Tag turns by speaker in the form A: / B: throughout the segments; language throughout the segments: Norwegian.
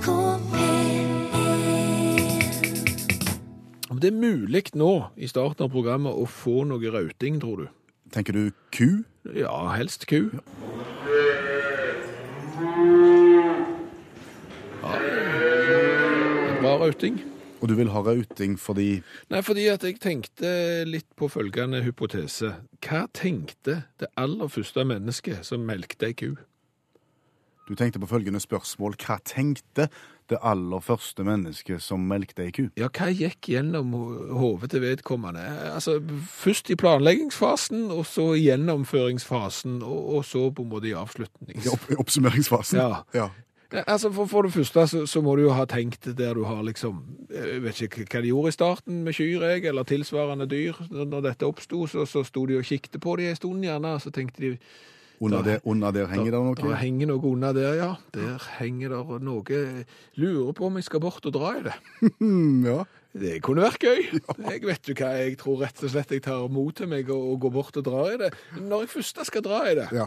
A: NRK P1
B: Om det er mulig nå i starten av programmet å få noe rauting, tror du?
C: Tenker du ku?
B: Ja, helst ku. Ja. Bra rauting.
C: Og du vil ha rauting fordi
B: Nei, fordi at jeg tenkte litt på følgende hypotese. Hva tenkte det aller første mennesket som melkte ei ku?
C: Du tenkte på følgende spørsmål. Hva tenkte det aller første mennesket som melkte ei ku?
B: Ja, hva gikk gjennom hodet til vedkommende? Altså, først i planleggingsfasen, og så i gjennomføringsfasen, og, og så på en måte i avslutnings...
C: I opp, oppsummeringsfasen?
B: Ja.
C: ja.
B: Ja, Altså, for, for det første så, så må du jo ha tenkt der du har liksom Jeg vet ikke hva de gjorde i starten med kyr, jeg, eller tilsvarende dyr. Når, når dette oppsto, så, så sto de og kikket på de en stund, gjerne, og så tenkte de
C: Under, der, under der henger det noe?
B: henger noe under der, ja. Der henger det noe Lurer på om jeg skal bort og dra i det.
C: Ja.
B: Det kunne vært gøy. Jeg vet jo hva, jeg tror rett og slett jeg tar mot til meg og, og går bort og drar i det. Når jeg først skal dra i det,
C: ja.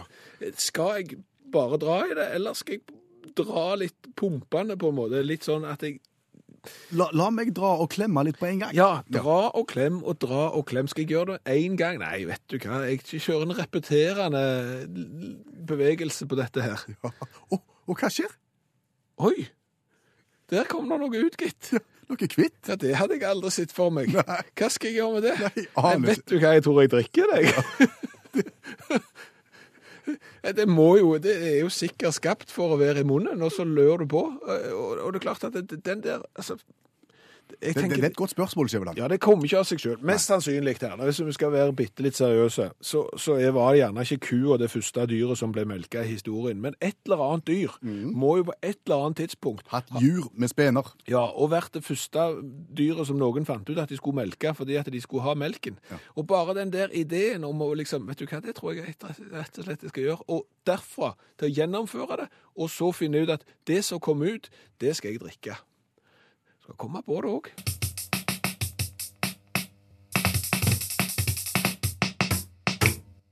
B: skal jeg bare dra i det, eller skal jeg dra litt pumpende på en måte? Litt sånn at jeg
C: La, la meg dra og klemme litt på en gang.
B: Ja, dra og klem og dra og klem. Skal jeg gjøre det én gang? Nei, vet du hva, jeg kjører en repeterende bevegelse på dette her.
C: Ja. Og, og hva skjer?
B: Oi! Der kom det noe ut, gitt.
C: Noe kvitt?
B: Ja, Det hadde jeg aldri sett for meg.
C: Nei.
B: Hva skal jeg gjøre med det?
C: Nei,
B: vet du hva jeg tror jeg drikker, deg? det jo, det er jo sikkert skapt for å være i munnen, og så lør du på. Og, og det er klart at den der altså,
C: Det, det, er et godt spørsmål, Skjæveland.
B: Ja, det kommer ikke av seg selv. Mest sannsynlig her, hvis vi skal være bitte litt seriøse, så, så var det gjerne ikke kua det første dyret som ble melka i historien, men et eller annet dyr må jo på et eller annet tidspunkt
C: Hatt jur med spener.
B: ja, og vært det første dyret som noen fant ut at de skulle melke fordi at de skulle ha melken. Og bare den der ideen om å liksom, vet du hva, det tror jeg rett og slett jeg skal gjøre. Og derfra til å gjennomføre det, og så finne ut at det som kom ut, det skal jeg drikke. Komme på det òg.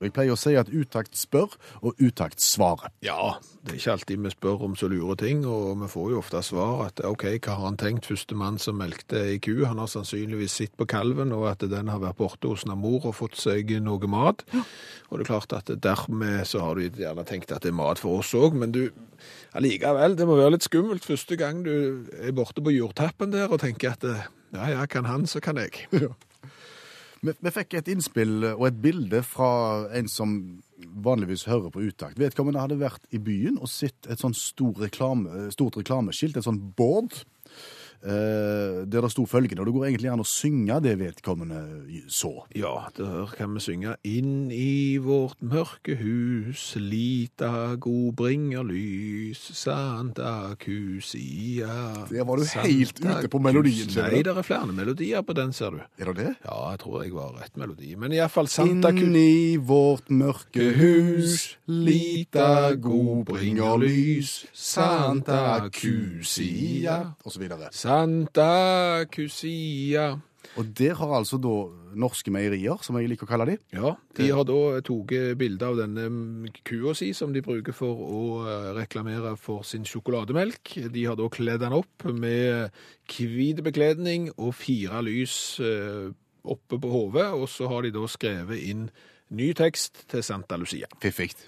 C: Jeg pleier å si at utakt spør, og utakt svarer.
B: Ja, det er ikke alltid vi spør om så lure ting, og vi får jo ofte svar at ok, hva har han tenkt, første mann som melkte ei ku? Han har sannsynligvis sett på kalven, og at den har vært borte hos en mor og fått seg noe mat. Og det er klart at dermed så har du gjerne tenkt at det er mat for oss òg, men du, allikevel, det må være litt skummelt første gang du er borte på jordtappen der og tenker at ja, ja, kan han, så kan jeg.
C: Vi, vi fikk et innspill og et bilde fra en som vanligvis hører på utakt. Vedkommende hadde vært i byen og sett et sånt stor reklame, stort reklameskilt, et sånt board, der det sto følgende, og det går egentlig an å synge det vedkommende så.
B: Ja, der kan vi synge Inn i vårt mørke hus, lita god bringer lys, Santa Cusia.
C: Der var du helt ute på melodien, Kus.
B: Nei, det er flere melodier på den, ser du.
C: Er det det?
B: Ja, jeg tror jeg var rett melodi. Men iallfall Santa
C: Inn i vårt mørke hus, lita god bringer lys, Santa Cusia, og så videre.
B: Santa Cusia.
C: Og der har altså da norske meierier, som jeg liker å kalle de,
B: Ja, de har da tatt bilde av denne kua si som de bruker for å eh, reklamere for sin sjokolademelk. De har da kledd den opp med hvit bekledning og fire lys eh, oppe på hodet, og så har de da skrevet inn ny tekst til Santa Lucia.
C: fiffigt.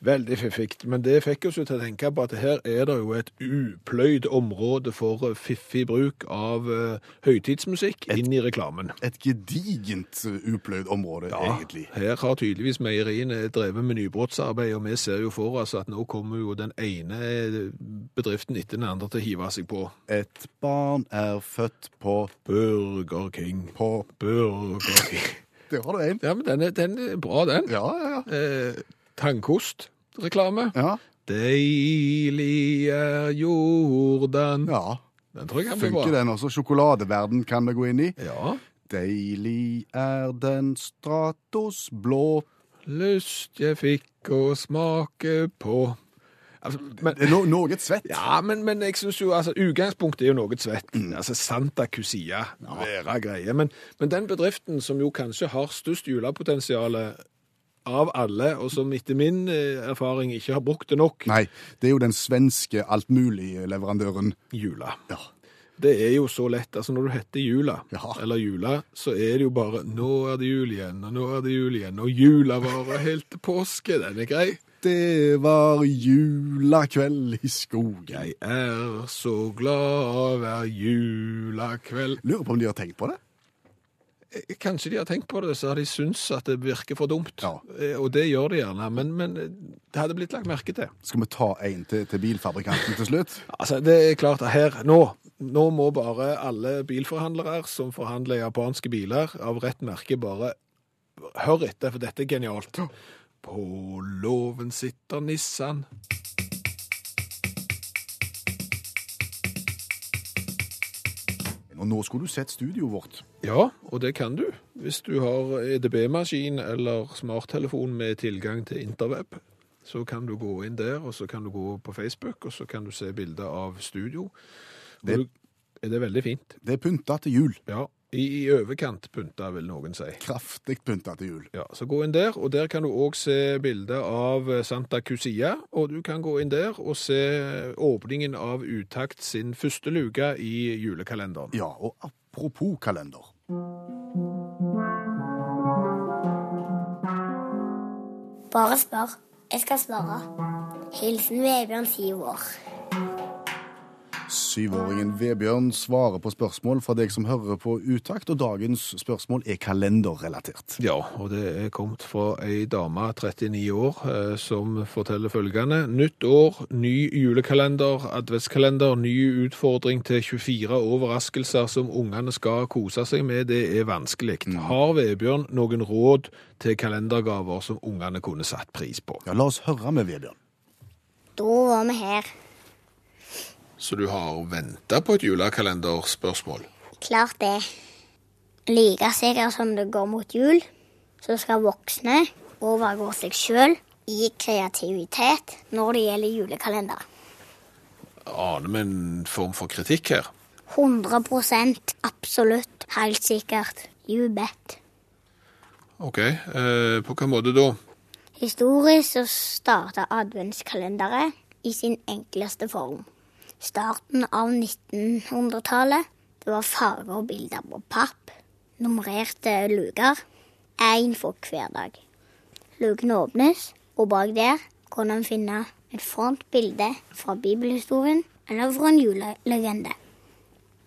B: Veldig fiffig. men det fikk oss jo til å tenke på at her er det jo et upløyd område for eh, fiffig bruk av uh, høytidsmusikk inn i reklamen.
C: Et gedigent upløyd område, egentlig.
B: Her har tydeligvis meieriene drevet med nybrottsarbeid, og vi ser jo for oss at nå kommer jo den ene bedriften etter den andre til å hive seg på.
C: Et barn er født på
B: Burger King,
C: på
B: Burger King.
C: Det har du en.
B: Ja, men den er, den er bra, den.
C: Ja, ja, ja.
B: Eh, Tannkost-reklame.
C: Ja,
B: Deilig er Jordan.
C: ja.
B: Den tror jeg kan bli
C: Funker den også? Sjokoladeverden kan vi gå inn i.
B: Ja.
C: Deilig er den Stratos blå
B: Lyst jeg fikk å smake på altså, men,
C: Det no noe svett.
B: Ja, men, men jeg synes jo, altså, utgangspunktet er jo noe svett. Altså, Santa Cusia, være greie. Men, men den bedriften som jo kanskje har størst julepotensial av alle, og som etter min eh, erfaring ikke har brukt det nok,
C: Nei, det er jo den svenske altmulig-leverandøren.
B: Jula.
C: Ja.
B: Det er jo så lett. altså Når du heter Jula,
C: Ja.
B: eller Jula, så er det jo bare 'Nå er det jul igjen, og nå er det jul igjen', og jula varer helt til påske. Den er grei.
C: Det var julakveld i skogen.
B: Jeg er så glad hver julakveld
C: Lurer på om de har tenkt på det?
B: Eh, Kanskje de har tenkt på det, så har de syntes at det virker for dumt.
C: Ja.
B: Eh, Og det gjør de gjerne, men, men eh, det hadde blitt lagt merke til.
C: Skal vi ta en til, til bilfabrikanten til slutt?
B: Altså, det er klart at her, nå, nå må bare alle bilforhandlere som forhandler japanske biler av rett merke, bare hør etter, for dette er genialt. På låven sitter Nissan.
C: Og nå skulle du sett studioet vårt.
B: Ja, og det kan du. Hvis du har EDB-maskin eller smarttelefon med tilgang til interweb, så kan du gå inn der, og så kan du gå på Facebook, og så kan du se bilder av studio.
C: Det-
B: du- er det veldig fint.
C: Det er pynta til jul.
B: Ja, i, i overkant pynta, vil noen si.
C: Kraftig pynta til jul.
B: Ja, så gå inn der, og der kan du òg se bilder av eh, Santa Cusia. Og du kan gå inn der og se åpningen av Utakt sin første luke i julekalenderen.
C: Ja, og apropos kalender.
A: Bare spør. Jeg skal svare. Hilsen Vebjørn, syv år.
C: Syvåringen Vebjørn svarer på spørsmål fra deg som hører på Utakt, og dagens spørsmål er kalenderrelatert.
B: Ja, og det er kommet fra ei dame, 39 år, eh, som forteller følgende. Nytt år, ny julekalender, adventskalender, ny utfordring til 24 overraskelser som ungene skal kose seg med. Det er vanskelig. Har Vebjørn noen råd til kalendergaver som ungene kunne satt pris på?
C: Ja, La oss høre med Vebjørn.
A: Da var vi her.
B: Så du har venta på et julekalenderspørsmål?
A: Klart det. Like sikkert som det går mot jul, så skal voksne overgå seg sjøl i kreativitet når det gjelder julekalender.
B: Aner vi en form for kritikk her?
A: 100% absolutt, helt sikkert. You bet.
B: OK, eh, på hvilken måte da?
A: Historisk så starta adventskalenderet i sin enkleste form. Starten av 1900-tallet. Det var farger og bilder på papp. Nummererte luker. Én for hver dag. Lukene åpnes, og bak der kan en finne et front bilde fra bibelhistorien eller fra en julelegende.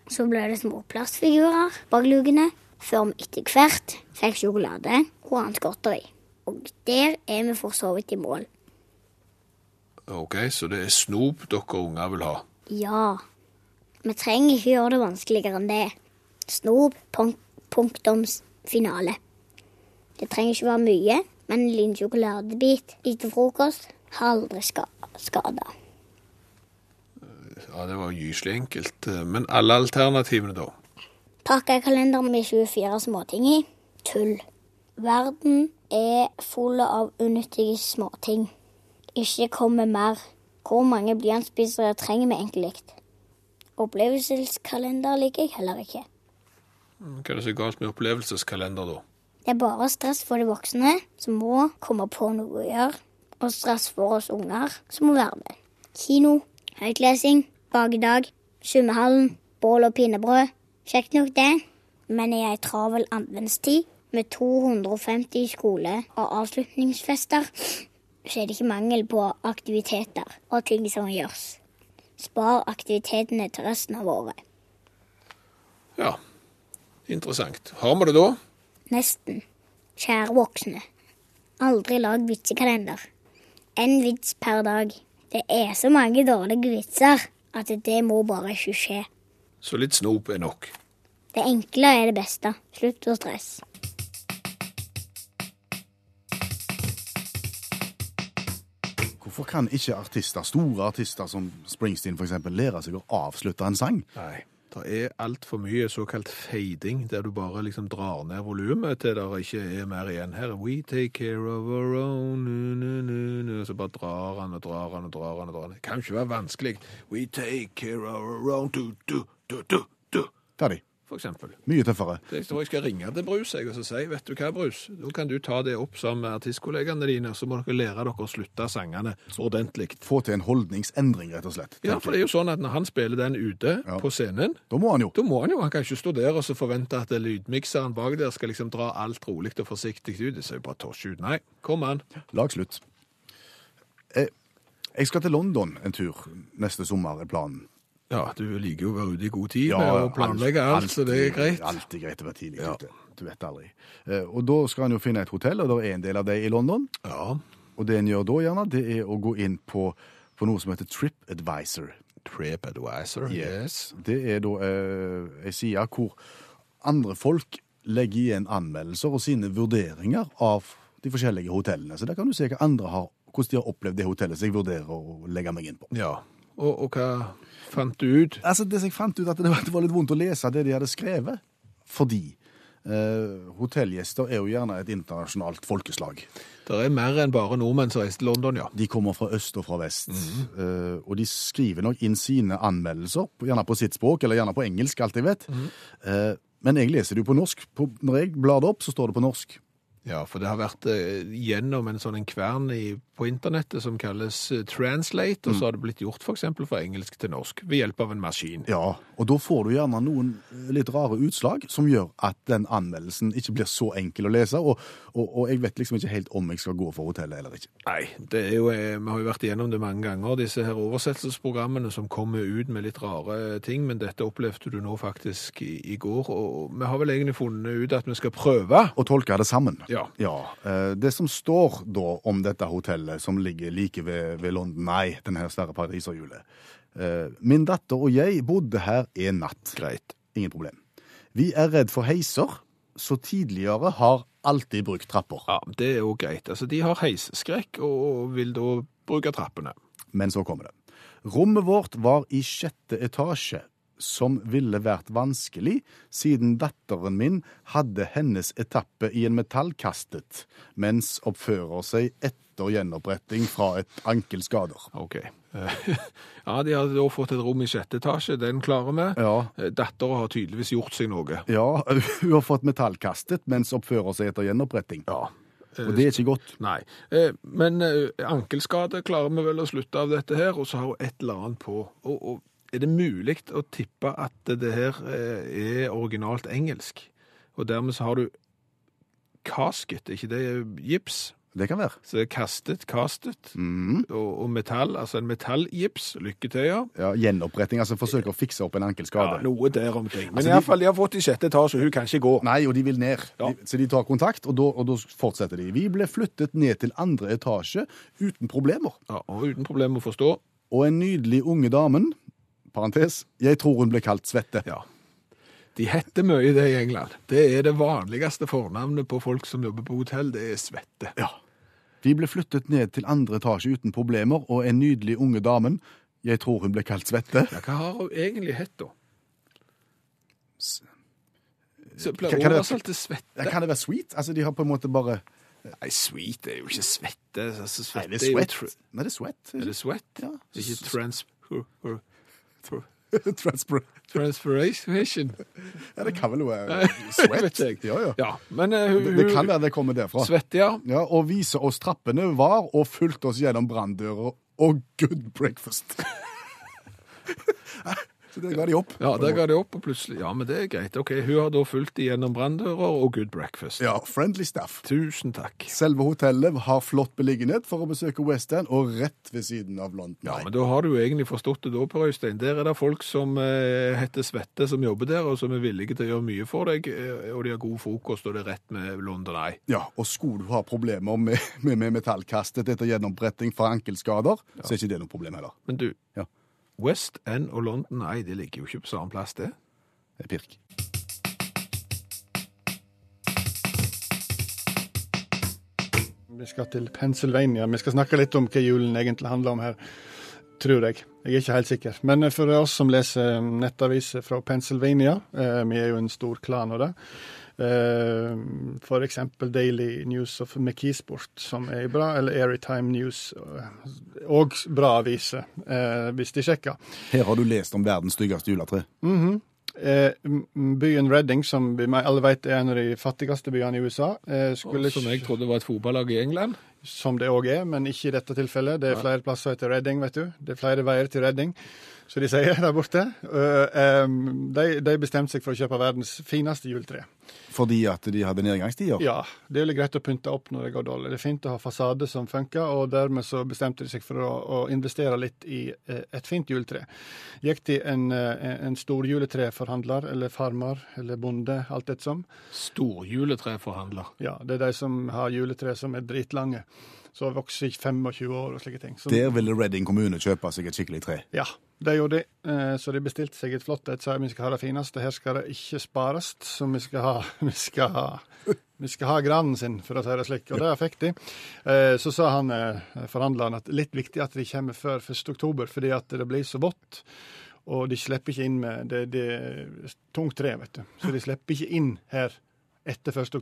A: Så ble det små plastfigurer bak lukene, før vi etter hvert fikk sjokolade og annet godteri. Og der er vi for så vidt i mål.
B: OK, så det er snop dere unger vil ha?
A: Ja. Vi trenger ikke gjøre det vanskeligere enn det. Snop, punk punktum finale. Det trenger ikke være mye, men en liten sjokoladebit etter frokost har aldri ska skada.
B: Ja, det var gyselig enkelt. Men alle alternativene, da?
A: Pakkekalender med 24 småting i. Tull. Verden er full av unyttige småting. Ikke kom med mer. Hvor mange blyantspisere trenger vi egentlig? Opplevelseskalender liker jeg heller ikke.
B: Hva er det så galt med opplevelseskalender, da?
A: Det er bare stress for de voksne som må komme på noe å gjøre, og stress for oss unger som må være med. Kino, høytlesing, bakedag, svømmehallen, bål og pinnebrød. Kjekt nok det, men i ei travel adventstid med 250 skole- og avslutningsfester, så er det ikke mangel på aktiviteter og ting som gjøres. Spar aktivitetene til resten av året.
B: Ja, interessant. Har vi det da?
A: Nesten. Kjære voksne. Aldri lag vitsekalender. En vits per dag. Det er så mange dårlige vitser at det må bare ikke skje.
B: Så litt snop er nok.
A: Det enkle er det beste. Slutt å stresse.
C: Hvorfor kan ikke artister, store artister som Springsteen eksempel, lære seg å avslutte en sang?
B: Nei. Det er altfor mye såkalt fading, der du bare liksom drar ned volumet til det ikke er mer igjen. Her er We take care of our own, nu, nu, nu, nu. Så bare drar han og drar han og drar han og drar han. Det kan ikke være vanskelig. We take care of our own, du, du, du, du, du.
C: Ferdig.
B: Eksempel.
C: Mye tøffere.
B: Jeg tror jeg skal ringe til Brus jeg, og så si vet du hva, Brus, nå kan du ta det opp sammen med artistkollegene dine, så må dere lære dere å slutte sangene ordentlig.
C: Få til en holdningsendring, rett og slett.
B: Ja, for det er jo sånn at når han spiller den ute
C: Ja.
B: på scenen.
C: Da må han jo.
B: da må han jo, han kan ikke stå der og så forvente at lydmikseren bak der skal liksom dra alt rolig og forsiktig ut. Det ser jo bare tosj ut. Nei, kom an.
C: Lag slutt. Eh, Jeg skal til London en tur neste sommer, er planen.
B: Ja, du liker jo å være ute i god tid med å planlegge alt, så det er greit.
C: Alltid greit å være tidlig
B: Ja.
C: ute. Du vet aldri. Eh, Og da skal han jo finne et hotell, og det er en del av det i London.
B: Ja,
C: Og det en gjør da, gjerne, det er å gå inn på, på noe som heter TripAdvisor.
B: TripAdvisor, yes.
C: Det er da eh, ei side hvor andre folk legger igjen anmeldelser og sine vurderinger av de forskjellige hotellene. Så der kan du se hva andre har, hvordan de har opplevd det hotellet som jeg vurderer å legge meg inn på.
B: Ja, og, og hva fant du ut?
C: Altså, det jeg fant ut at det var, det var litt vondt å lese det de hadde skrevet, fordi eh, hotellgjester er jo gjerne et internasjonalt folkeslag.
B: Det er mer enn bare nordmenn som reiser til London, ja.
C: De kommer fra øst og fra vest, eh, og de skriver nok inn sine anmeldelser, gjerne på sitt språk, eller gjerne på engelsk, alt jeg vet. Eh, men jeg leser det jo på norsk. På, når jeg blar det opp, så står det på norsk.
B: Ja, for det har vært eh, gjennom en sånn en kvern i, på internettet som kalles eh, Translate, og så har det blitt gjort eksempel fra engelsk til norsk ved hjelp av en maskin.
C: Ja, og da får du gjerne noen eh, litt rare utslag som gjør at den anmeldelsen ikke blir så enkel å lese, og, og, og jeg vet liksom ikke helt om jeg skal gå for hotellet eller ikke.
B: Nei, det er jo, eh, vi har jo vært igjennom det mange ganger, disse her oversettelsesprogrammene som kommer ut med litt rare ting, men dette opplevde du nå faktisk i, i går, og vi har vel egentlig funnet ut at vi skal prøve.
C: Å tolke det sammen.
B: Ja.
C: ja. Det som står da om dette hotellet som ligger like ved, ved London Eye, denne svære pariserhjulet. Eh, Min datter og jeg bodde her en natt.
B: Greit.
C: Ingen problem. Vi er redd for heiser, så tidligere har alltid brukt trapper.
B: Ja, det er jo greit. Altså, de har heisskrekk og vil da bruke trappene.
C: Men så kommer det. Rommet vårt var i sjette etasje, som ville vært vanskelig, siden datteren min hadde hennes etappe i en metallkastet, mens oppfører seg etter gjenoppretting fra et ankelskader.
B: Ok. Eh, Ja, de har da fått et rom i sjette etasje, den klarer vi.
C: Ja,
B: Dattera har tydeligvis gjort seg noe.
C: ja, hun har fått metallkastet, mens oppfører seg etter gjenoppretting.
B: Ja.
C: Og det er ikke godt.
B: Nei. Eh, Men eh, ankelskade klarer vi vel å slutte av dette her, og så har hun et eller annet på. Og, og er det mulig å tippe at det her eh, er originalt engelsk? Og dermed så har du casket, er ikke det gips?
C: Det kan være.
B: Så kastet, castet,
C: Mhm.
B: og, og metall, altså en metallgips. lykketøyer. ja.
C: Gjenoppretting, altså forsøker å fikse opp en
B: Ja, noe der omkring. Men
C: Altså,
B: i
C: de-
B: fall, de har fått i sjette etasje, hun kan ikke gå.
C: Nei, og de vil ned.
B: Ja.
C: De, så de tar kontakt, og da fortsetter de. Vi ble flyttet ned til andre etasje uten problemer.
B: Ja, og uten problemer å forstå.
C: Og en nydelig unge damen, parentes, jeg tror hun ble kalt Svette.
B: Ja. De heter mye det i England. Det er det vanligste fornavnet på folk som jobber på hotell, det er svette.
C: Ja. Vi ble flyttet ned til andre etasje uten problemer, og en nydelig unge damen, jeg tror hun ble kalt Svette.
B: Ja, hva har hun egentlig hett da?
C: Kan-
B: blir
C: det-
B: til svette.
C: Kan det være sweet? Altså, de har på en måte bare
B: Nei, sweet er jo ikke svette. Altså,
C: Nei, det er sweat. Nei, det er sweat.
B: Er det sweat?
C: Ja.
B: Ikke trans...
C: Transpir
B: Transpiration?
C: ja, det kan vel være
B: ikke.
C: Ja, ja.
B: Ja, men uh,
C: Det, det kan være det kommer derfra.
B: Svett, ja.
C: Ja, og vise oss trappene var, og fulgte oss gjennom branndører og good breakfast. Så det ga de opp.
B: Ja, der ga de opp, og plutselig Ja, men det er greit. Ok, Hun har da fulgt igjennom branndører og good breakfast.
C: Ja, friendly staff.
B: Tusen takk.
C: Selve hotellet har flott beliggenhet for å besøke West End, og rett ved siden av London.
B: Ja, men da har du jo egentlig forstått det da, Per Øystein. Der er det folk som eh, heter Svette, som jobber der, og som er villige til å gjøre mye for deg, eh, og de har god frokost, og det er rett med London Eye.
C: Ja, og skulle du ha problemer med, med, med metallkastet etter gjennombretting for ankelskader, så er ikke det noe problem heller.
B: Men du,
C: Ja.
B: West End og London nei, det ligger jo ikke på samme plass, det.
C: Det er pirk.
D: Vi skal til Pennsylvania. Vi skal snakke litt om hva julen egentlig handler om her, tror jeg. Jeg er ikke helt sikker. Men for oss som leser nettaviser fra Pennsylvania, eh, vi er jo en stor klan av det, eh, eksempel Daily News of McKeesport, som er bra, eller Airytime News, eh, og bra aviser, eh, hvis de sjekker.
C: Her har du lest om verdens styggeste juletre.
D: Mm -hmm. byen Reading, som vi alle vet er en av de fattigste byene i USA, eh, skulle
B: Som jeg trodde var et fotballag i England.
D: som det òg er, men ikke i dette tilfellet. Det er flere plasser etter Redding, vet du. Det er flere veier til Reading, som de sier der borte. Uh, em, de, de bestemte seg for å kjøpe verdens fineste juletre.
C: Fordi at de hadde nedgangstider?
D: Ja, det er greit å pynte opp når det går dårlig. Det er fint å ha fasade som funker, og dermed så bestemte de seg for å, å investere litt i eh, et fint juletre. Gikk til en, eh, en storjuletreforhandler eller farmer, eller bonde, alt ettersom.
B: Storjuletreforhandler.
D: Ja, det er de som har juletre som er dritlange, som vokser i 25 år og slike ting. Så,
C: Der ville Redding kommune kjøpe seg et skikkelig tre.
D: Ja, det gjorde de. Eh, Så de bestilte seg et flott et, sa vi skal ha det fineste. Her skal det ikke spares, så vi skal ha, vi skal ha, vi skal ha granen sin, for å si det slik. Og det fikk de. Eh, Så sa han eh, forhandleren at litt viktig at de kommer før 1. oktober, fordi at det blir så vått. Og de slipper ikke inn med det, det er tungt tre, vet du. Så de slipper ikke inn her etter 1.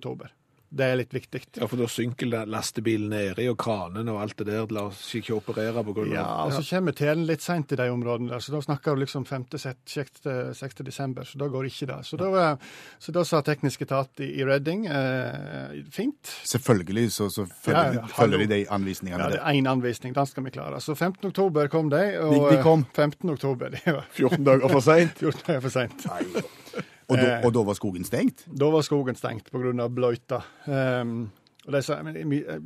D: Det er litt viktig.
B: Ja, for da synker lastebilen nedi, og kranene og alt det der lar seg ikke operere på grunn av
D: Ja, og så kommer telen litt seint i de områdene der, så da snakker du liksom 5. 6. desember, så da går ikke det. Så da, så da sa teknisk etat i, Reading eh, fint.
C: Selvfølgelig så, så følger,
D: Ja, ja,
C: følger de de anvisningene
D: Ja, det er én anvisning, den skal vi klare. Så 15. oktober kom de, og
C: De- de kom.
D: eh, 15. oktober, det var
B: 14 dager for seint.
D: 14 dager for seint.
C: Og, da,
D: Eh.
C: og da var skogen stengt?
D: Da var skogen stengt pga. bløyta. Um, og det eh,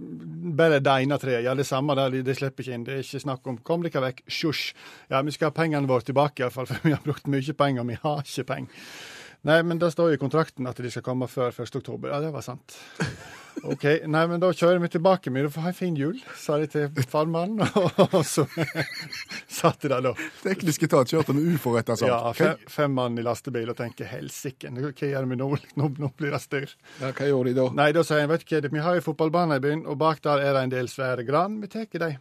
D: bare det ene treet. Ja, det samme der, de, de slipper ikke inn. Det er ikke snakk om Kom dere vekk, sjosj. Ja, vi skal ha pengene våre tilbake, iallfall, for vi har brukt mye penger, og vi har ikke penger. Nei, men det står i kontrakten at de skal komme før 1. oktober. Ja, det var sant. OK, nei, men da kjører vi tilbake. Vi får ha en fin jul, sa de til farmannen. Og så satt de der, da.
C: Teknisk etat kjørte med uforretta sak.
D: Ja, fem, fem mann i lastebil og tenker helsike, hva gjør vi nå? Nå, nå blir det styr.
B: Ja, hva gjorde de da?
D: Nei, da sier jeg, vet du hva, vi har jo fotballbane i byen, og bak der er det en del svære gran. Vi tar de.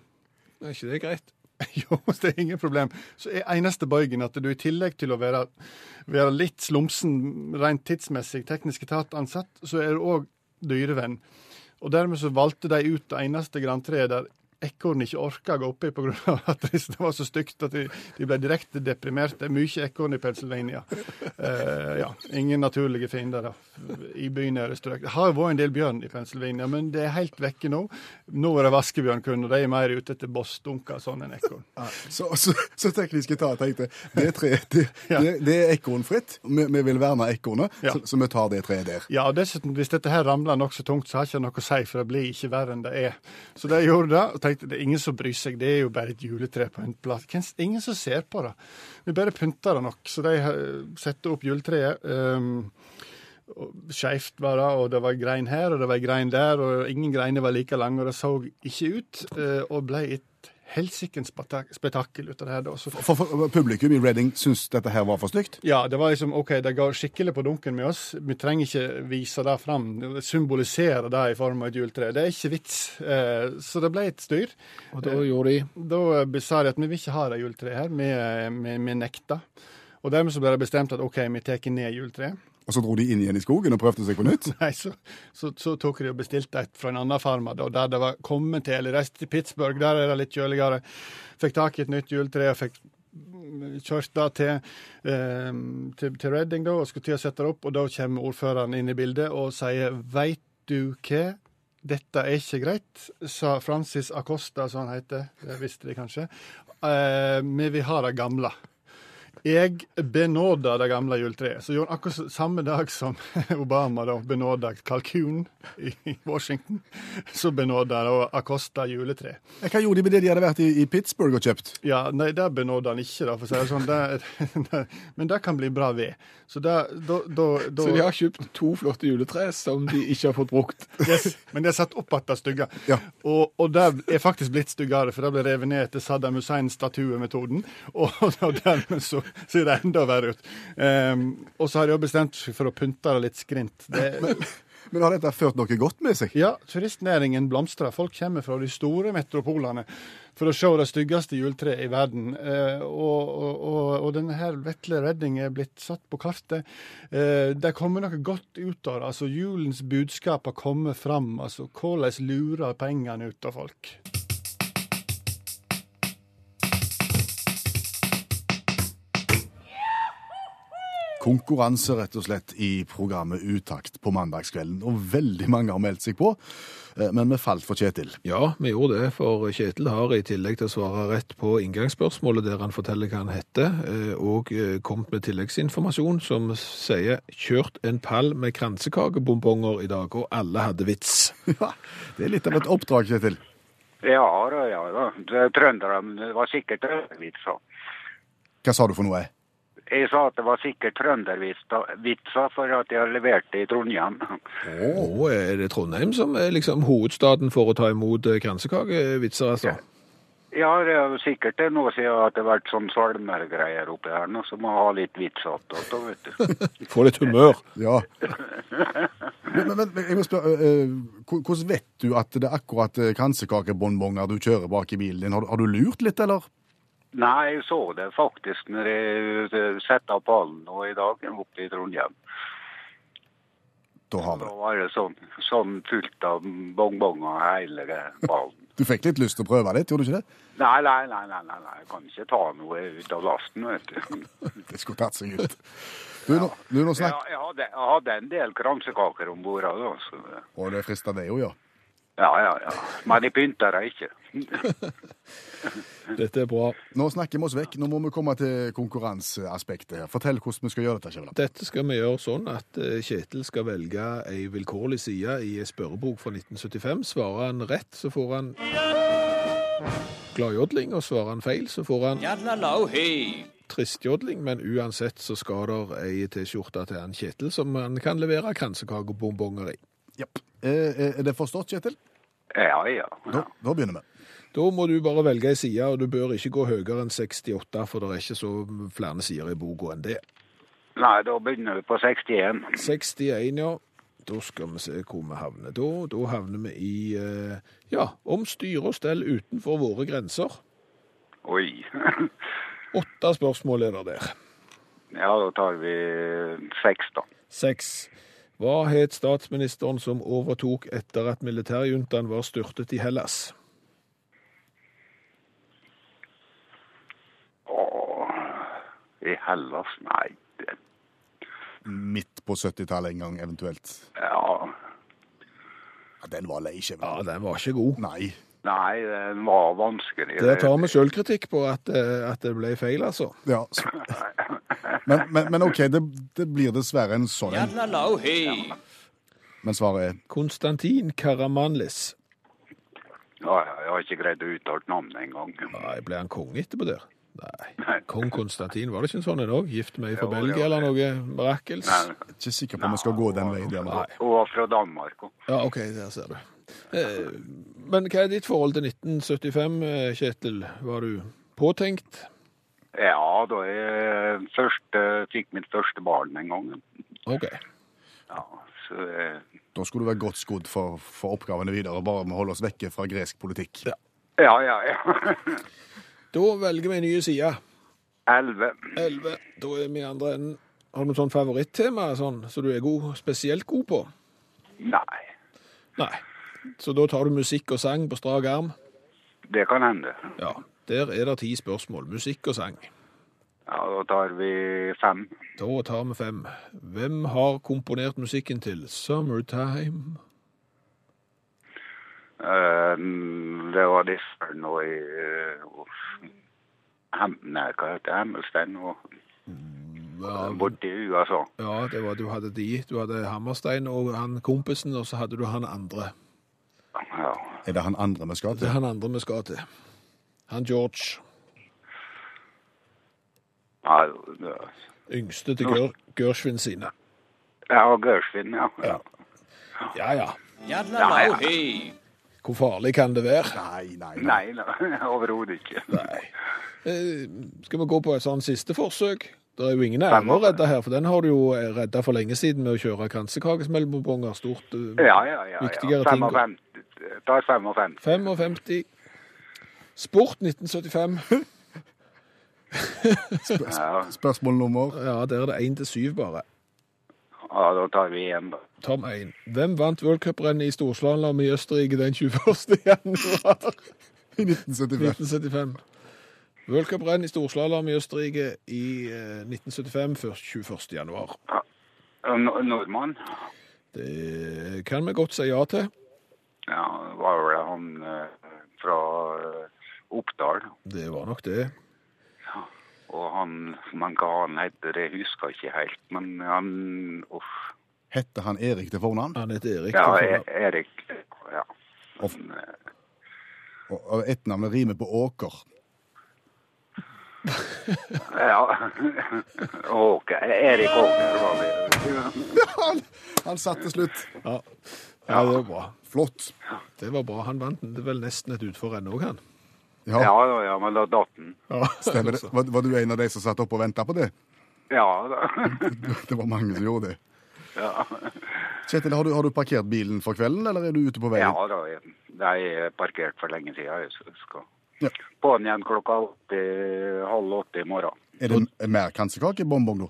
B: Er ikke det greit?
D: Jo, det er ingen problem. Så er eneste bøygen at du i tillegg til å være, være litt slumsen rent tidsmessig teknisk etatansatt, så er du òg dyrevenn. Og dermed så valgte de ut det eneste grantreet der ekorn ikke orka å gå oppi pga. at det var så stygt at de, de ble direkte deprimerte. Mye ekorn i Pennsylvania. Uh, ja, ingen naturlige fiender da, i bynære strøk. Det har vært en del bjørn i Pennsylvania, men det er helt vekke nå. Nå er det vaskebjørn kun, og de er mer ute etter bossdunker sånn enn ekorn.
C: Så, så, så teknisk etat tenkte det, tre, det,
D: Ja.
C: det, det er ekornfritt. Vi, vi vil verne ekornet,
D: Ja.
C: så, så vi tar det treet der.
D: Ja, og dessuten, hvis dette her ramler nokså tungt, så har ikke noe å si, for det blir ikke verre enn det er. Så de gjorde det, tenkte det er ingen som bryr seg, det er jo bare et juletre på en plass. Ingen som ser på det. Vi bare pynter det nok. Så de setter opp juletreet. Um, Skeivt var det, og det var grein her, og det var grein der, og ingen greiner var like lange, og det så ikke ut, eh, og ble et helsikens spetak- spetakkel ut av det her. da. Så
C: For, for publikum i Reading syntes dette her var for stygt.
D: ja, det var liksom OK, det går skikkelig på dunken med oss. Vi trenger ikke vise det fram. Symbolisere det i form av et juletre. Det er ikke vits. Eh, så det ble et styr.
B: Og da gjorde de
D: Da eh, sa de at vi vil ikke ha det juletreet her. Vi, eh, vi, vi nekta. Og dermed så ble det bestemt at OK, vi tar ned juletreet.
C: Og så dro de inn igjen i skogen og prøvde seg på nytt.
D: Nei, så, så, så tok de og bestilte et fra en annen farmer, da, der det var kommet til. Eller reiste til Pittsburgh, der er det litt kjøligere. Fikk tak i et nytt juletre og fikk kjørt det til, eh, til, til Reading da, og skulle til å sette det opp. Og da kommer ordføreren inn i bildet og sier veit du hva? Dette er ikke greit, sa Francis Acosta, som han heter. Det visste de kanskje. Eh, vi vil ha det gamle. Jeg benåda det gamle juletreet. Så gjorde han akkurat samme dag som Obama da benåda kalkunen i Washington, så benåda da Acosta juletre.
C: Hva gjorde de med det de hadde vært i, i Pittsburgh og kjøpt?
D: Ja, nei, det benåda han ikke, da, for å si det sånn. Det, men det kan bli bra ved. Så det, da, da, da
B: Så de har kjøpt to flotte juletre som de ikke har fått brukt.
D: Yes, men det er satt opp igjen det stygge.
C: Ja.
D: Og, og det er faktisk blitt styggere, for det ble revet ned etter Saddam Hussein-statuemetoden. Og, og dermed så ser det enda verre ut. Um, og så har de bestemt seg for å pynte det litt skrint. Det,
C: Men har dette ført noe godt med seg?
D: ja, turistnæringen blomstrer. Folk kommer fra de store metropolene for å se det styggeste juletreet i verden. Eh, og, og, og denne her vesle redning er blitt satt på kartet. Eh, det kommer noe godt ut av det. Altså, julens budskap har kommet fram. Altså, hvordan lurer pengene ut av folk?
C: Konkurranse, rett og slett, i programmet Utakt på mandagskvelden. Og veldig mange har meldt seg på, eh, men vi falt for Kjetil.
B: Ja, vi gjorde det, for Kjetil har i tillegg til å svare rett på inngangsspørsmålet der han forteller hva han heter, eh, og eh, kommet med tilleggsinformasjon som sier 'kjørt en pall med kransekakebombonger i dag', og alle hadde vits.
C: Ja, det er litt av et oppdrag, Kjetil.
E: Ja da, ja da. Det- Trønderne var sikkert trøndervitser.
C: Hva sa du for noe?
E: Jeg sa at det var sikkert trøndervitser for at jeg har levert det i Trondheim.
B: Oh, er det Trondheim som er liksom hovedstaden for å ta imot eh, kransekakevitser, altså?
E: Ja, det er sikkert det nå siden at det har vært sånn salmergreier oppi her nå, så må ha litt vits att, vet du.
B: Få litt humør.
C: Ja. Men, men, men jeg må spørre, eh, hvordan vet du at det er akkurat eh, kransekakebonbonger du kjører bak i bilen din? Har, du- har du lurt litt, eller?
E: Nei, jeg så det faktisk når jeg satte av pallen nå i dag oppe i Trondheim.
C: Da
E: Da var det sånn, sånn fullt av bongbonger hele ballen.
C: Du fikk litt lyst til å prøve litt, gjorde du ikke det?
E: Nei, nei, nei, nei, nei, nei, jeg kan ikke ta noe ut av lasten, vet du.
C: Det skulle tatt seg ut. Du, nå, du, nå
E: Jeg,
C: snakk...
E: jeg, hadde, jeg hadde en del kransekaker om bord,
C: Og det frister det jo, ja.
E: Ja, ja, ja. Men jeg begynte det ikke.
B: Dette er bra.
C: Nå snakker vi oss vekk. Nå må vi komme til konkurranseaspektet her. Fortell hvordan vi skal gjøre dette, Kjell.
B: Dette skal vi gjøre sånn at eh, Kjetil skal velge ei vilkårlig side i ei spørrebok fra 1975. Svarer han rett, så får han gladjodling, og svarer han feil, så får han tristjodling, men uansett så skal der ei T-skjorte til han Kjetil som han kan levere kransekakebombonger i.
C: Japp. Eh, Er det forstått, Kjetil?
E: Ja, ja.
C: Da, da begynner vi.
B: Da må du bare velge ei side, og du bør ikke gå høyere enn 68, for det er ikke så flere sider i boka enn det.
E: Nei, da begynner vi på 61.
B: 61, ja. Da skal vi se hvor vi havner da. Da havner vi i eh, ja, om styre og stell utenfor våre grenser.
E: Oi.
B: Åtte spørsmål er det der.
E: Ja, da tar vi seks, da.
B: Seks. Hva het statsministeren som overtok etter at militærjuntaen var styrtet i Hellas?
E: Åh, i Hellas? Nei. Det,
C: Midt på 70-tallet en gang, eventuelt.
E: ja.
C: Ja, den var lei,
B: Ja, den var ikke god.
C: Nei.
E: Nei, den var vanskelig.
B: Der tar vi sjølkritikk på at, eh, at det ble feil, altså.
C: Ja. så- Men, men, men OK, det, det blir dessverre en sånn en. Men svaret er
B: Konstantin Karamanlis.
E: Ja, jeg har ikke greid å uttale navnet engang.
B: Nei, ble han konge etterpå der? Nei. Kong Konstantin, var det ikke en sånn en òg? Gift med ei fra Belgia eller noe mirakels?
E: Nei,
C: ikke sikker på om vi skal gå den veien. der
E: Hun var fra Danmark. òg.
B: Ja, OK, der ser du. Eh, Men hva er ditt forhold til 1975, eh, Kjetil? Var du påtenkt?
E: Ja, da jeg første, fikk mitt første barn den gangen.
B: OK.
E: Ja, så eh,
C: Da skulle du være godt skodd for, for oppgavene videre, bare med å holde oss vekke fra gresk politikk.
B: Ja.
E: Ja, ja, ja.
B: Da velger vi en ny side.
E: Elleve.
B: 11. Da er vi i andre enden. Har du noe sånn favorittema sånn, som du er god, spesielt god på?
E: Nei,
B: Nei. Så da tar du musikk og sang på strak arm?
E: det kan hende.
B: Ja. Der er det ti spørsmål. Musikk og sang.
E: Ja, da tar vi fem.
B: Da tar vi fem. Hvem har komponert musikken til 'Summertime'?
E: Uh, det var disse nå i uh, Hem, Nei, hva heter det? Hemmelstein og
B: Ja,
E: borti USA.
B: ja, det var du hadde de. Du hadde Hammerstein og han kompisen, og så hadde du han andre.
E: Ja.
C: Er det han andre vi skal til?
B: Det er han andre vi skal til. Han George.
E: Nei, det-
B: Yngste til Gør Gershwin sine.
E: ja Gershwin, ja. ja.
B: Ja, ja.
E: ja, ja.
B: Hvor farlig kan det være?
C: Nei, nei, nei.
E: Nei, overhodet ikke.
B: Nei. Eh, skal vi gå på et sånn siste forsøk? Det er jo ingen ære å redde her, for den har du jo redda for lenge siden med å kjøre kransekakesmellombonger. Stort, eh,
E: Ja, ja, ja.
B: viktigere
E: ja.
B: ting.
E: 55. Tar 55.
B: 55. Sport 1975.
E: Sp
C: Spørsmål nummer
B: Ja, der er det én til syv bare.
E: ja, da tar vi én, da.
B: Tom 1. Hvem vant worldcuprennet i storslalåm i Østerrike den 21. januar
C: i 1975.
B: 1975? World Cup-renn i storslalåm i Østerrike i eh, 1975, først 21. januar.
E: Ja. nordmann?
B: Det kan vi godt si ja til.
E: Ja, det var vel han eh, fra eh, Oppdal.
B: Det var nok det. Ja.
E: Og han, man ga han heter, det husker jeg ikke helt. Men han Uff.
C: Hette han Erik til fornavn?
B: Han heter Erik.
E: Ja,
B: til
E: E- Erik. Ja. Han, eh,
C: og, og etternavnet rimer på Åker.
E: Ja. Åker. Erik Åker var det.
C: Han, han satt til slutt.
B: Ja. ja, det var bra.
C: Flott.
B: Det var bra. Han vant er vel nesten et utforrenn òg, han.
C: Ja,
E: Ja, ja, ja, men er datt Ja,
C: stemmer det. Var, var du en av de som satt opp og venta på det?
E: Ja da.
C: Det var mange som gjorde det.
E: Ja,
C: Kjetil, har du, har du parkert bilen for kvelden, eller er du ute på veien?
E: ja da. De er parkert for lenge siden. Jeg skal
C: Ja.
E: på den igjen klokka åtte, halv åtte i morgen.
C: Er det en mer kransekakebonbong nå?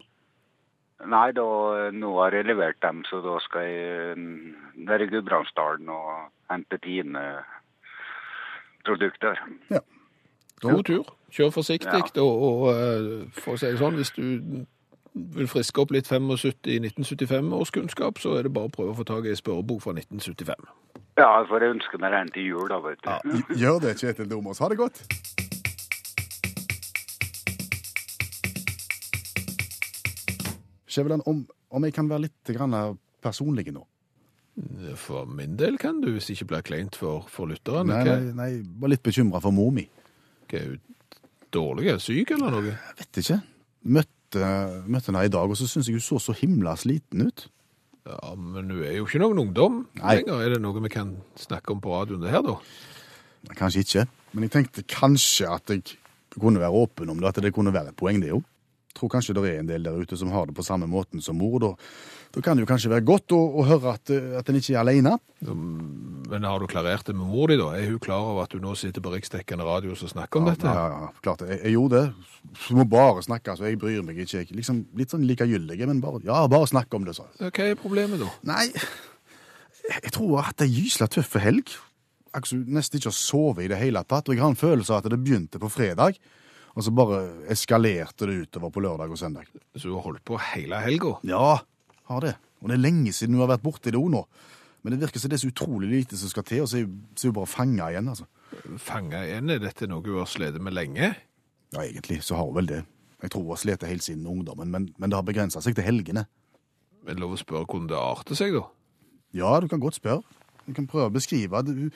E: Nei, da, nå har jeg levert dem, så da skal jeg ned i Gudbrandsdalen og hente Tine produkter.
C: Ja.
B: God tur. Kjør forsiktig.
E: Ja.
B: Og, og eh, for å si det sånn, hvis du vil friske opp litt 75 i 1975-årskunnskap, så er det bare å prøve å få tak i ei spørrebok fra 1975.
E: Ja, jeg får ønske meg den til jul, da, vet du.
C: Gjør det, Kjetil Domås. Ha det godt. Skjæveland, om, om jeg kan være litt grann personlig nå?
B: For min del kan du, hvis det ikke blir kleint for, for lytterne.
C: Nei, nei, nei, var litt bekymra for mor mi.
B: hva er hun dårlig? Er Syk eller noe?
C: Jeg vet ikke. Møtte, møtte henne i dag, og så syns jeg hun så så himla sliten ut.
B: Ja, Men hun er jo ikke noen ungdom
C: Nei.
B: lenger. Er det noe vi kan snakke om på radioen det her, da?
C: Kanskje ikke, men jeg tenkte kanskje at jeg kunne være åpen om det, at det kunne være et poeng, det jo. Tror kanskje det er en del der ute som har det på samme måten som mor. Da, da kan det jo kanskje være godt å, å høre at, eh, at en ikke er alene.
B: Men har du klarert det med mor di, da? Er hun klar over at du nå sitter på riksdekkende radio og snakker om dette?
C: Ja, ja, klart det. Jeg, jeg gjorde det. Du må bare snakke, så jeg bryr meg ikke. Jeg, liksom, litt sånn likegyldig, men bare, ja, bare snakk om det, sa jeg.
B: Hva er problemet, da?
C: Nei, jeg tror jeg har hatt ei gysla tøff helg. Altså, nesten ikke har sovet i det hele tatt. Og jeg har en følelse av at det begynte på fredag, og så bare eskalerte det utover på lørdag og søndag.
B: Så du har holdt på hele helga?
C: Ja, har det. Og det er lenge siden du har vært borti det òg nå. Men det virker som det er så utrolig lite som skal til, og så er hun- så hun bare fanga igjen, altså.
B: Fanga igjen? Er dette noe hun har slitt med lenge?
C: Ja, egentlig så har hun vel det. Jeg tror hun har slitt helt siden ungdommen, men, men det har begrensa seg til helgene.
B: Men lov å spørre hvordan det arter seg, da?
C: Ja, du kan godt spørre. Du kan prøve å beskrive. Hun,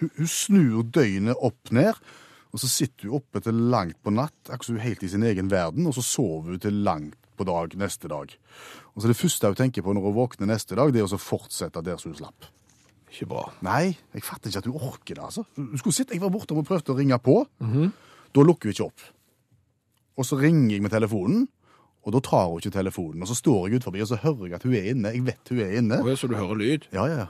C: hun, hun snur døgnet opp ned, og så sitter hun oppe til langt på natt, akkurat som hun helt i sin egen verden, og så sover hun til langt på dag neste dag. Og så Det første hun tenker på når hun våkner neste dag, det er å fortsette der som hun slapp.
B: Ikke bra.
C: Nei, jeg fatter ikke at hun orker det, altså. Hun skulle sitte, Jeg var borte og prøvde å ringe på. Da lukker hun ikke opp. Og så ringer jeg med telefonen, og da tar hun ikke telefonen. Og så står jeg ut forbi, og så hører jeg at hun er inne. Jeg vet hun er inne.
B: Og Så du hører lyd?
C: Ja, ja, ja.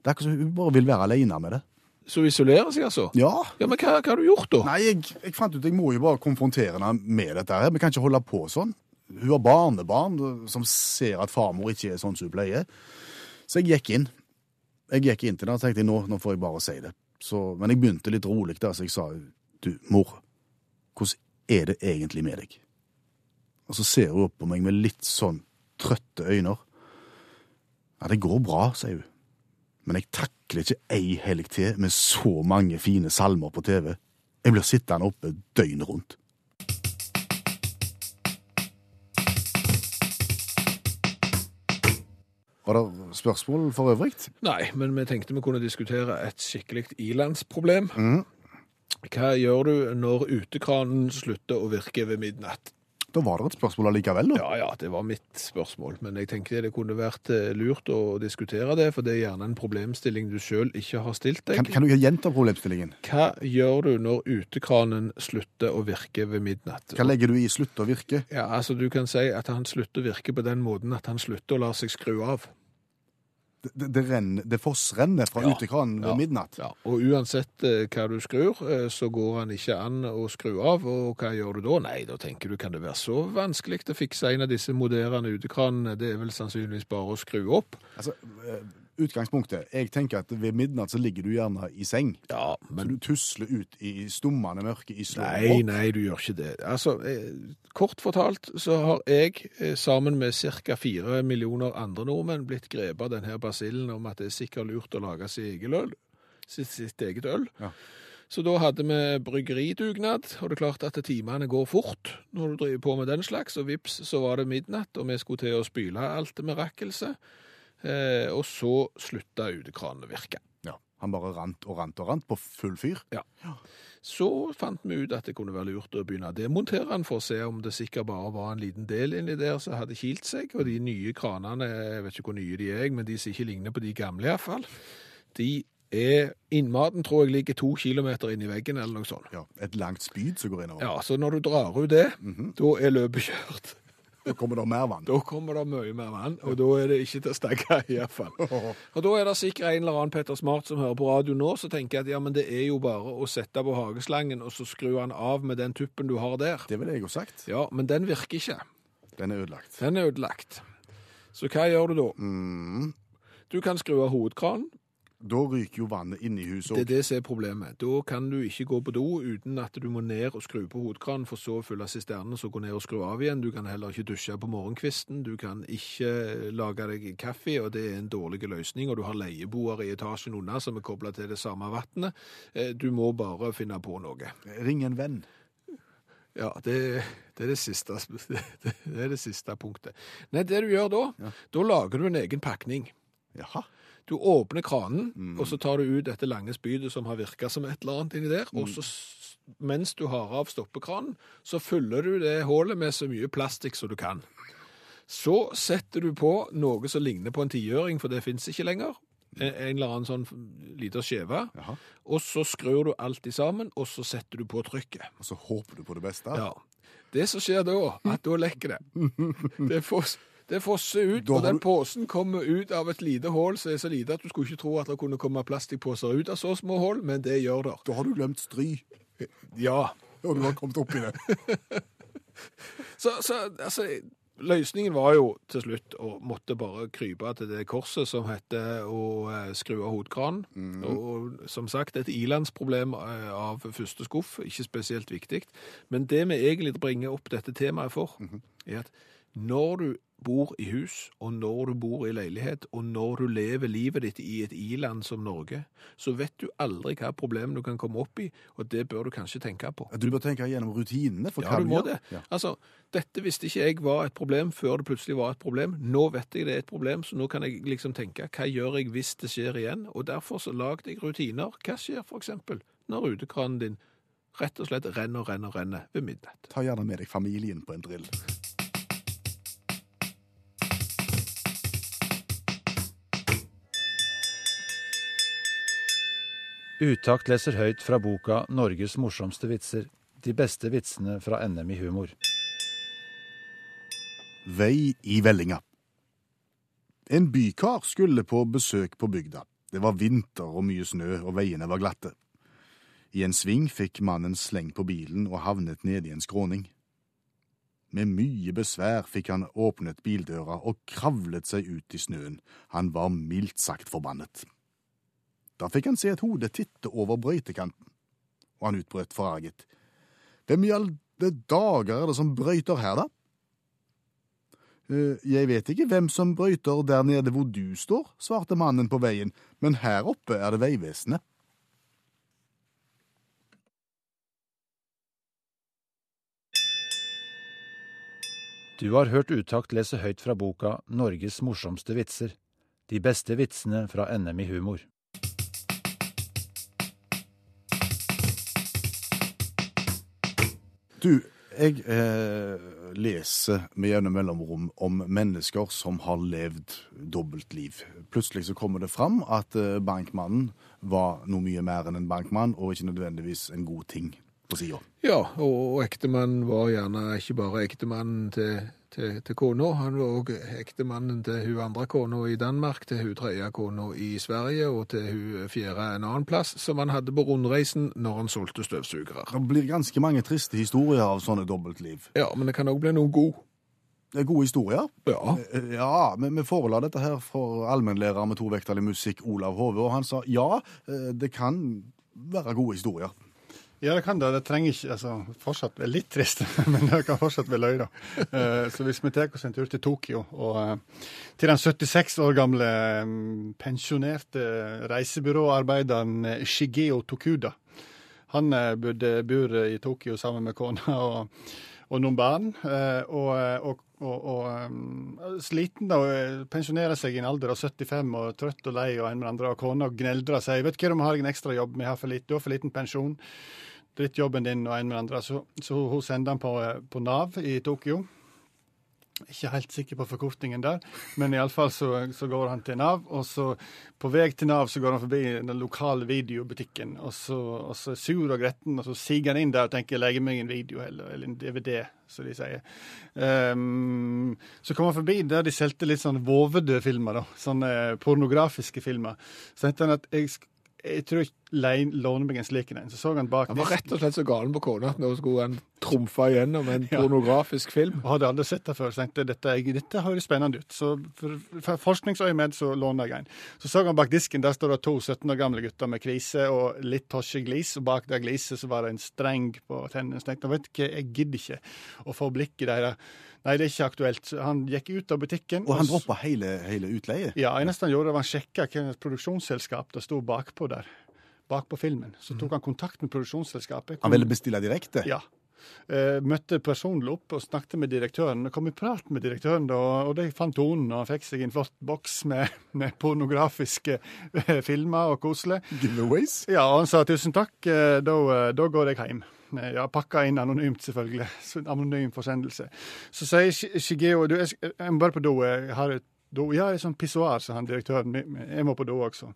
C: Det er ikke så, hun bare vil være alene med det.
B: Så isolerer seg, altså?
C: Ja.
B: Ja, Men hva, hva har du gjort, da?
C: Nei, jeg, jeg fant ut jeg må jo bare konfrontere henne med dette her. Vi kan ikke holde på sånn. Hun har barnebarn som ser at farmor ikke er sånn som hun pleier. Så jeg gikk inn. Jeg gikk inn til henne og tenkte nå, nå får jeg bare si det. Så, men jeg begynte litt rolig der, så jeg sa du, mor, hvordan er det egentlig med deg? Og så ser hun opp på meg med litt sånn trøtte øyne. Ja, det går bra, sier hun. Men jeg takler ikke ei helg til med så mange fine salmer på TV. Jeg blir sittende oppe døgnet rundt. Var det spørsmål for øvrig?
B: Nei, men vi tenkte vi kunne diskutere et skikkelig ilandsproblem. Hva gjør du når utekranen slutter å virke ved midnatt?
C: Da var det et spørsmål allikevel, da.
B: Ja, ja, det var mitt spørsmål, men jeg tenkte det kunne vært eh, lurt å diskutere det, for det er gjerne en problemstilling du selv ikke har stilt deg.
C: Kan, kan du gjenta problemstillingen?
B: Hva gjør du når utekranen slutter å virke ved midnatt?
C: Hva legger du i 'slutte å virke'?
B: Ja, altså Du kan si at han slutter å virke på den måten at han slutter å la seg skru av.
C: Det, det, renner, det fossrenner fra
B: Ja.
C: utekranen ved
B: Ja,
C: midnatt.
B: Ja, og uansett eh, hva du skrur, eh, så går han ikke an å skru av. Og hva gjør du da? Nei, da tenker du, kan det være så vanskelig å fikse en av disse moderne utekranene? Det er vel sannsynligvis bare å skru opp.
C: Altså, eh, utgangspunktet. Jeg tenker at ved midnatt så ligger du gjerne i seng.
B: Ja,
C: Så du tusler ut i stummende mørke i slå
B: Nei, nei, du gjør ikke det. Altså, eh, kort fortalt så har jeg, eh, sammen med ca. fire millioner andre nordmenn, blitt grepet av denne basillen om at det er sikkert lurt å lage sitt eget øl. Sitt, sitt eget øl.
C: Ja.
B: Så da hadde vi bryggeridugnad, og det er klart at timene går fort når du driver på med den slags, og vips så var det midnatt, og vi skulle til å spyle alt med mirakkelse. Eh, og så slutta utekranen å virke.
C: Ja, Han bare rant og rant og rant på full fyr. Ja.
B: Så fant vi ut at det kunne være lurt å begynne å demontere den for å se om det sikkert bare var en liten del inni der som hadde kilt seg. Og de nye kranene, jeg vet ikke hvor nye de er, men de som ikke ligner på de gamle iallfall, de er Innmaten tror jeg ligger to kilometer inn i veggen eller noe sånt.
C: Ja, Et langt spyd som går innover.
B: Ja, så når du drar ut det, da er løpet kjørt.
C: Da kommer det mer vann.
B: Da kommer det mye mer vann, og da er det ikke til å stikke iallfall. Og da er det sikkert en eller annen Petter Smart som hører på radio nå, så tenker jeg at ja, men det er jo bare å sette på hageslangen og så skru den av med den tuppen du har der.
C: Det ville jeg jo sagt.
B: Ja, men den virker ikke.
C: Den er ødelagt.
B: Den er ødelagt. Så hva gjør du da?
C: Mm.
B: Du kan skru av hovedkranen.
C: Da ryker jo vannet inn i huset
B: Det er
C: òg.
B: det som er problemet. Da kan du ikke gå på do uten at du må ned og skru på hodekranen, for så å fylle sisternen, så gå ned og skru av igjen. Du kan heller ikke dusje på morgenkvisten. Du kan ikke lage deg kaffe, og det er en dårlig løsning. Og du har leieboere i etasjen unna som er kobla til det samme vannet. Eh, Du må bare finne på noe.
C: Ring en venn.
B: Ja, det, det, er det, siste, det er det siste punktet. Nei, det du gjør da, da lager du en egen pakning.
C: Jaha.
B: Du åpner kranen, og så tar du ut dette lange spydet som har virka som et eller annet inni der, og så mens du har av stoppekranen, så fyller du det hullet med så mye plastikk som du kan. Så setter du på noe som ligner på en tiøring, for det fins ikke lenger. En en eller annen sånn liten skjeve. Og så skrur du alt i sammen, og så setter du på trykket.
C: Og så håper du på det beste.
B: Ja. Det som skjer da, at da lekker det. Det, fos, det fosser ut,
C: Da
B: og den posen kommer ut av et lite hull som er så lite at du skulle ikke tro at det kunne komme plastikkposer ut av så små hull, men det gjør det.
C: Da har du glemt stry,
B: Ja.
C: og du har kommet opp i det.
B: Så, så altså, løsningen var jo til slutt å måtte bare krype til det korset som heter å eh, skru av hovedkranen. Og, og som sagt, et ilandsproblem eh, av første skuff, ikke spesielt viktig. Men det vi egentlig bringer opp dette temaet for, er at når du bor i hus, og når du bor i leilighet, og når du lever livet ditt i et i-land som Norge, så vet du aldri hva problem du kan komme opp i, og det bør du kanskje tenke på.
C: Du bør tenke gjennom rutinene for
B: Ja,
C: hva
B: du må det.
C: Ja.
B: Altså, dette visste ikke jeg var et problem før det plutselig var et problem. Nå vet jeg det er et problem, så nå kan jeg liksom tenke, hva gjør jeg hvis det skjer igjen? Og derfor så lagde jeg rutiner. Hva skjer eksempel når utekranen din rett og slett renner, renner, renner ved midnatt?
C: Ta gjerne med deg familien på en drill.
F: Utakt leser høyt fra boka 'Norges morsomste vitser'. De beste vitsene fra NM i humor.
C: Vei i vellinga. En bykar skulle på besøk på bygda. Det var vinter og mye snø, og veiene var glatte. I en sving fikk mannen sleng på bilen og havnet nede i en skråning. Med mye besvær fikk han åpnet bildøra og kravlet seg ut i snøen. Han var mildt sagt forbannet. Da fikk han se et hode titte over brøytekanten, og han utbrøt forarget. Hvem i alle dager er det som brøyter her, da? «Eh, Jeg vet ikke hvem som brøyter der nede hvor du står, svarte mannen på veien, men her oppe er det Vegvesenet.
F: Du har hørt Utakt lese høyt fra boka 'Norges morsomste vitser'. De beste vitsene fra NM i humor.
C: Du, jeg eh, leser med jevne mellomrom om mennesker som har levd dobbeltliv. Plutselig så kommer det fram at eh, bankmannen var noe mye mer enn en bankmann, og ikke nødvendigvis en god ting på sida.
B: Ja, og ektemannen var gjerne ikke bare ektemannen til, til, til kona, han var òg ektemannen til hun andre kona i Danmark, til hun tredje kona i Sverige og til hun fjerde en annen plass, som han hadde på rundreisen når han solgte støvsugere.
C: Det blir ganske mange triste historier av sånne dobbeltliv.
B: Ja, men det kan òg bli noe god.
C: Det er gode historier.
B: Ja.
C: Eh, Ja, men vi forela dette her for allmennlærer med tovektig musikk, Olav Hove, og han sa ja, eh, det kan være gode historier.
D: Ja, det kan det. Det trenger ikke altså, fortsatt være litt trist, men det kan fortsatt være løye. Eh, Så hvis vi tar oss en tur til Tokyo, og uh, til den 76 år gamle um, pensjonerte reisebyråarbeideren Shigeo Tokuda Han uh, bor i Tokyo sammen med kona og, og noen barn. eh, Og, og, og, og um, sliten, da. og Pensjonerer seg i en alder av 75 og trøtt og lei og en med andre. Og kona gneldrer og sier vet du hva, du må ha en ekstra jobb, vi har for lite, du har for liten pensjon. Drittjobben din og en med andre. Så, så hun sender han på, på Nav i Tokyo. Ikke helt sikker på forkortingen der, men iallfall så, så går han til Nav. Og så på vei til Nav så går han forbi den lokale videobutikken, og så, og så er sur og gretten, og så siger han inn der og tenker 'jeg legger meg en video', eller, eller en DVD, som de sier. Um, så kom han forbi der de solgte litt sånn vovede filmer, da. Sånne pornografiske filmer. Så tenkte han at jeg, jeg tror ikke lein- låner meg en slik en. Så så han bak
B: Han var rett og slett så galen på kona at nå skulle han trumfe igjennom en
D: Ja.
B: pornografisk film.
D: og hadde aldri sett det før. Så tenkte jeg dette, dette høres spennende ut. Så for, for forskningsøyemed så låner jeg en. Så så han bak disken, der står det to 17 år gamle gutter med kvise og litt tosjeglis. Og bak det gliset så var det en streng på tennene. Så tenkte jeg vet hva, jeg gidder ikke å få blikket deres. Nei, det er ikke aktuelt. Han gikk ut av butikken.
C: Og han droppa hele, hele utleie.
D: Ja, eneste han gjorde, var han sjekka hvilket produksjonsselskap det sto bakpå der. Bakpå filmen. Så tok han kontakt med produksjonsselskapet.
C: Han ville bestille direkte.
D: Ja. Uh, møtte personlig opp og snakket med direktøren. og Kom i prat med direktøren, da, og de fant tonen. og Han fikk seg en flott boks med, med pornografiske uh, filmer og koselig.
C: Giveaways.
D: Ja, og han sa tusen takk, uh, da, da går jeg hjem. Eh, Ja, Pakka inn anonymt, selvfølgelig. Anonym forsendelse. Så sier Shigeo du, jeg, må bare på do. Jeg har et do. Ja, et sånt pissoar, sa han direktøren. Jeg må på do også.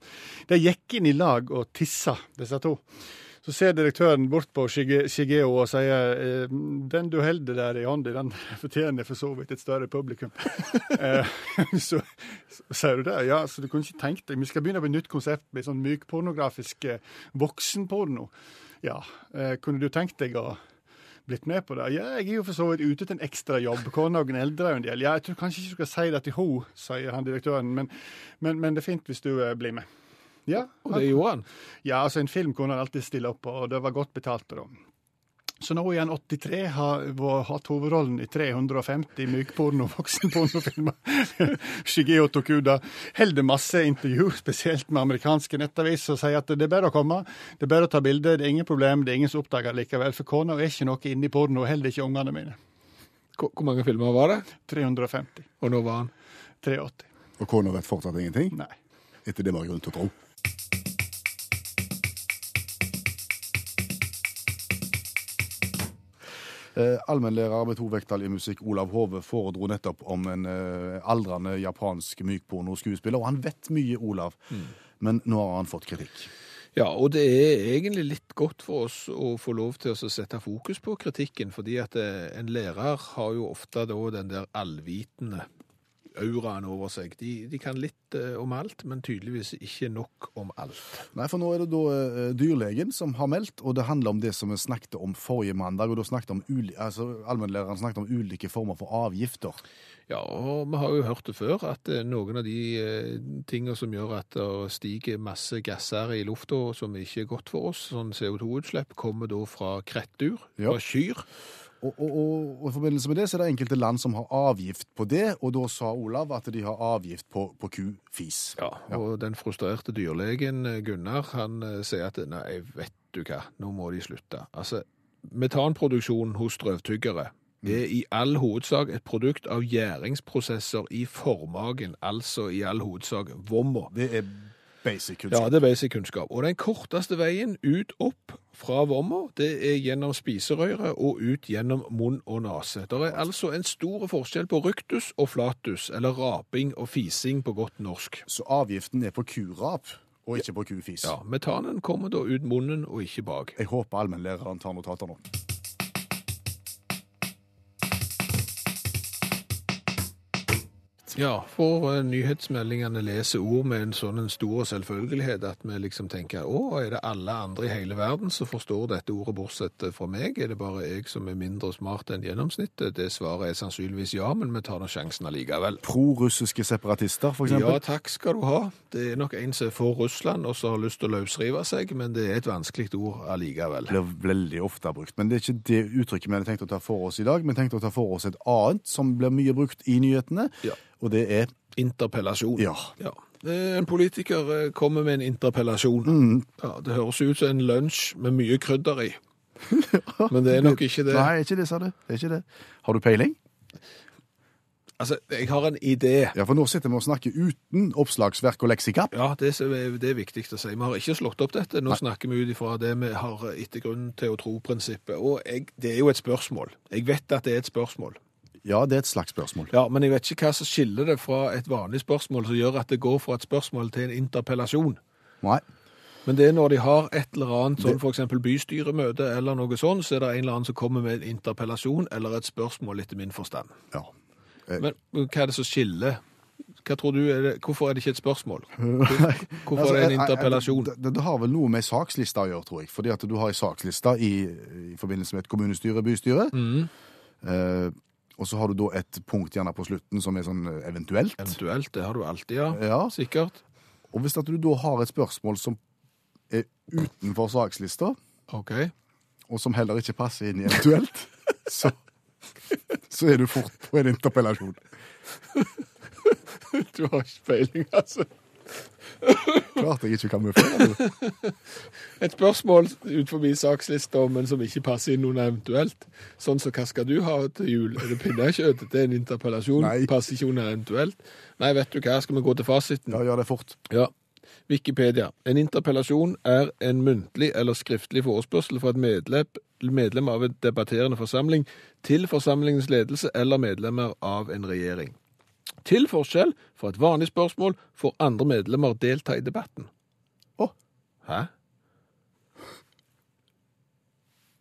D: De gikk inn i lag og tissa, disse to. Så ser direktøren bort på Shigeo og sier eh, den du holder der i hånda, den fortjener for så vidt et større publikum. Eh, så, sier du det? Ja, så du kunne ikke tenkt deg Vi skal begynne på et nytt konsept med sånn mykpornografisk voksenporno. Ja, eh, kunne du tenkt deg å blitt med på det? Ja, jeg er jo for så vidt ute til en ekstra jobb. Kona eldre en del. Ja, jeg tror kanskje ikke du skal si det til henne, sier han direktøren, men, men, men det er fint hvis du eh, blir med. Ja,
B: Og det gjorde han.
D: ja, altså en film kunne han alltid stille opp på, og det var godt betalt det. Så nå i en 83 har har hatt hovedrollen i 350 mykporno- og voksenpornofilmer. Shigeo Tokuda holder masse intervju, spesielt med amerikanske nettaviser, og sier at det er bare å komme, det er bare å ta bilde, det er ingen problem, det er ingen som oppdager det likevel. For kona er ikke noe inne i porno, heller ikke ungene mine.
B: Hvor, mange filmer var det?
D: 350.
B: Og nå var han
D: 83.
C: Og kona vet fortsatt ingenting?
D: Nei.
C: Etter det var grunn til å tro. Allmennlærer med i musikk Olav Hove foredro nettopp om en eh, aldrende japansk mykpornoskuespiller, og han vet mye, Olav. Men nå har han fått kritikk.
B: Ja, og det er egentlig litt godt for oss å få lov til å sette fokus på kritikken, fordi at eh, en lærer har jo ofte da den der allvitende auraen over seg. De, de kan litt eh, om alt, men tydeligvis ikke nok om alt.
C: Nei, for nå er det da eh, dyrlegen som har meldt, og det handler om det som vi snakket om forrige mandag. og da snakket om altså Allmennlæreren snakket om ulike former for avgifter.
B: Ja, og vi har jo hørt det før, at eh, noen av de eh, tingene som gjør at det stiger masse gasser i lufta som ikke er godt for oss, sånn CO2-utslipp, kommer da fra krettur,
C: Ja.
B: fra kyr.
C: Og, og, og, og i forbindelse med det så er det enkelte land som har avgift på det, og da sa Olav at de har avgift på, på kufis.
B: Ja, og den frustrerte dyrlegen eh, Gunnar, han eh, sier at nei, vet du hva, nå må de slutte. Altså, metanproduksjonen hos strøvtyggere er i all hovedsak et produkt av gjæringsprosesser i formagen, altså i all hovedsak vomma.
C: Det er basic kunnskap.
B: Ja, det er basic kunnskap. Og den korteste veien ut opp fra vomma, det er gjennom spiserøret og ut gjennom munn og nase. Det er altså en stor forskjell på ryktus og flatus, eller raping og fising på godt norsk.
C: Så avgiften er på kurap, og ikke på kufis.
B: Ja, metanen kommer da ut munnen og ikke bak.
C: Jeg håper allmennlæreren tar notater nå.
B: Ja, for eh, nyhetsmeldingene leser ord med en sånn en stor selvfølgelighet at vi liksom tenker å, er det alle andre i hele verden som forstår dette ordet bortsett fra meg? Er det bare jeg som er mindre smart enn gjennomsnittet? Det svaret er sannsynligvis ja, men vi tar nå sjansen allikevel.
C: Pro-russiske separatister, for
B: Ja, takk skal du ha. Det er nok en som er for Russland og som har lyst til å løsrive seg, men det er et vanskelig ord allikevel.
C: blir veldig ofte brukt. Men det er ikke det uttrykket vi hadde tenkt å ta for oss i dag. Vi tenkte å ta for oss et annet som blir mye brukt i nyhetene,
B: Ja.
C: Og det er
B: Interpellasjon.
C: Ja.
B: ja. En politiker eh, kommer med en interpellasjon.
C: Mm.
B: Ja, det høres ut som en lunsj med mye krydder i. Men det er nok ikke det.
C: Nei, ikke det, sa du. Det er ikke det. Har du peiling?
B: Altså, jeg har en idé.
C: Ja, for nå sitter vi og snakker uten oppslagsverk og leksikap.
B: Ja, det er, det er viktig å si. Vi har ikke slått opp dette. Nå snakker vi ut ifra det vi har etter grunn til å tro-prinsippet. Og jeg, det er jo et spørsmål. Jeg vet at det er et spørsmål.
C: Ja, det er et slags spørsmål.
B: Ja, Men jeg vet ikke hva som skiller det fra et vanlig spørsmål som gjør at det går fra et spørsmål til en interpellasjon.
C: Nei.
B: Men det er når de har et eller annet, sånn eksempel bystyremøte eller noe sånn, så er det en eller annen som kommer med en interpellasjon eller et spørsmål etter min forstand.
C: Ja.
B: Men hva er det som skiller? Hva tror du er det, Hvorfor er det ikke et spørsmål? Hvorfor er det en interpellasjon?
C: Altså, Det, det har vel noe med sakslista å gjøre, tror jeg. Fordi at du har ei sakslista i, i forbindelse med et kommunestyre, bystyre.
B: Mm.
C: Eh, og så har du da et punkt gjerne på slutten som er sånn eh, eventuelt.
B: Eventuelt, det har du alltid, ja.
C: Ja.
B: Sikkert.
C: Og hvis at du da har et spørsmål som er utenfor sakslista,
B: okay.
C: og som heller ikke passer inn i eventuelt, så, så er du fort på en interpellasjon.
B: Du har ikke peiling, altså.
C: Klart jeg ikke kan kamuflere.
B: Et spørsmål ut forbi sakslista, men som ikke passer inn under eventuelt. Sånn som hva skal du ha til jul? Er det pinnekjøtt? Det er en interpellasjon.
C: Nei.
B: Passer ikke under eventuelt. Nei, vet du hva, skal vi gå til fasiten?
C: Ja, gjør det fort.
B: Ja. Wikipedia. En interpellasjon er en muntlig eller skriftlig forespørsel fra et medlem, medlem av en debatterende forsamling til forsamlingens ledelse eller medlemmer av en regjering. Til forskjell fra et vanlig spørsmål får andre medlemmer delta i debatten.
C: Å.
B: Hæ?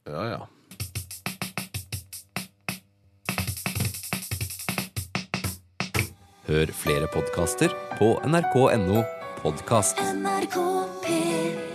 B: Ja, ja.
G: Hør flere podkaster på nrk.no podkast.
H: NRK P3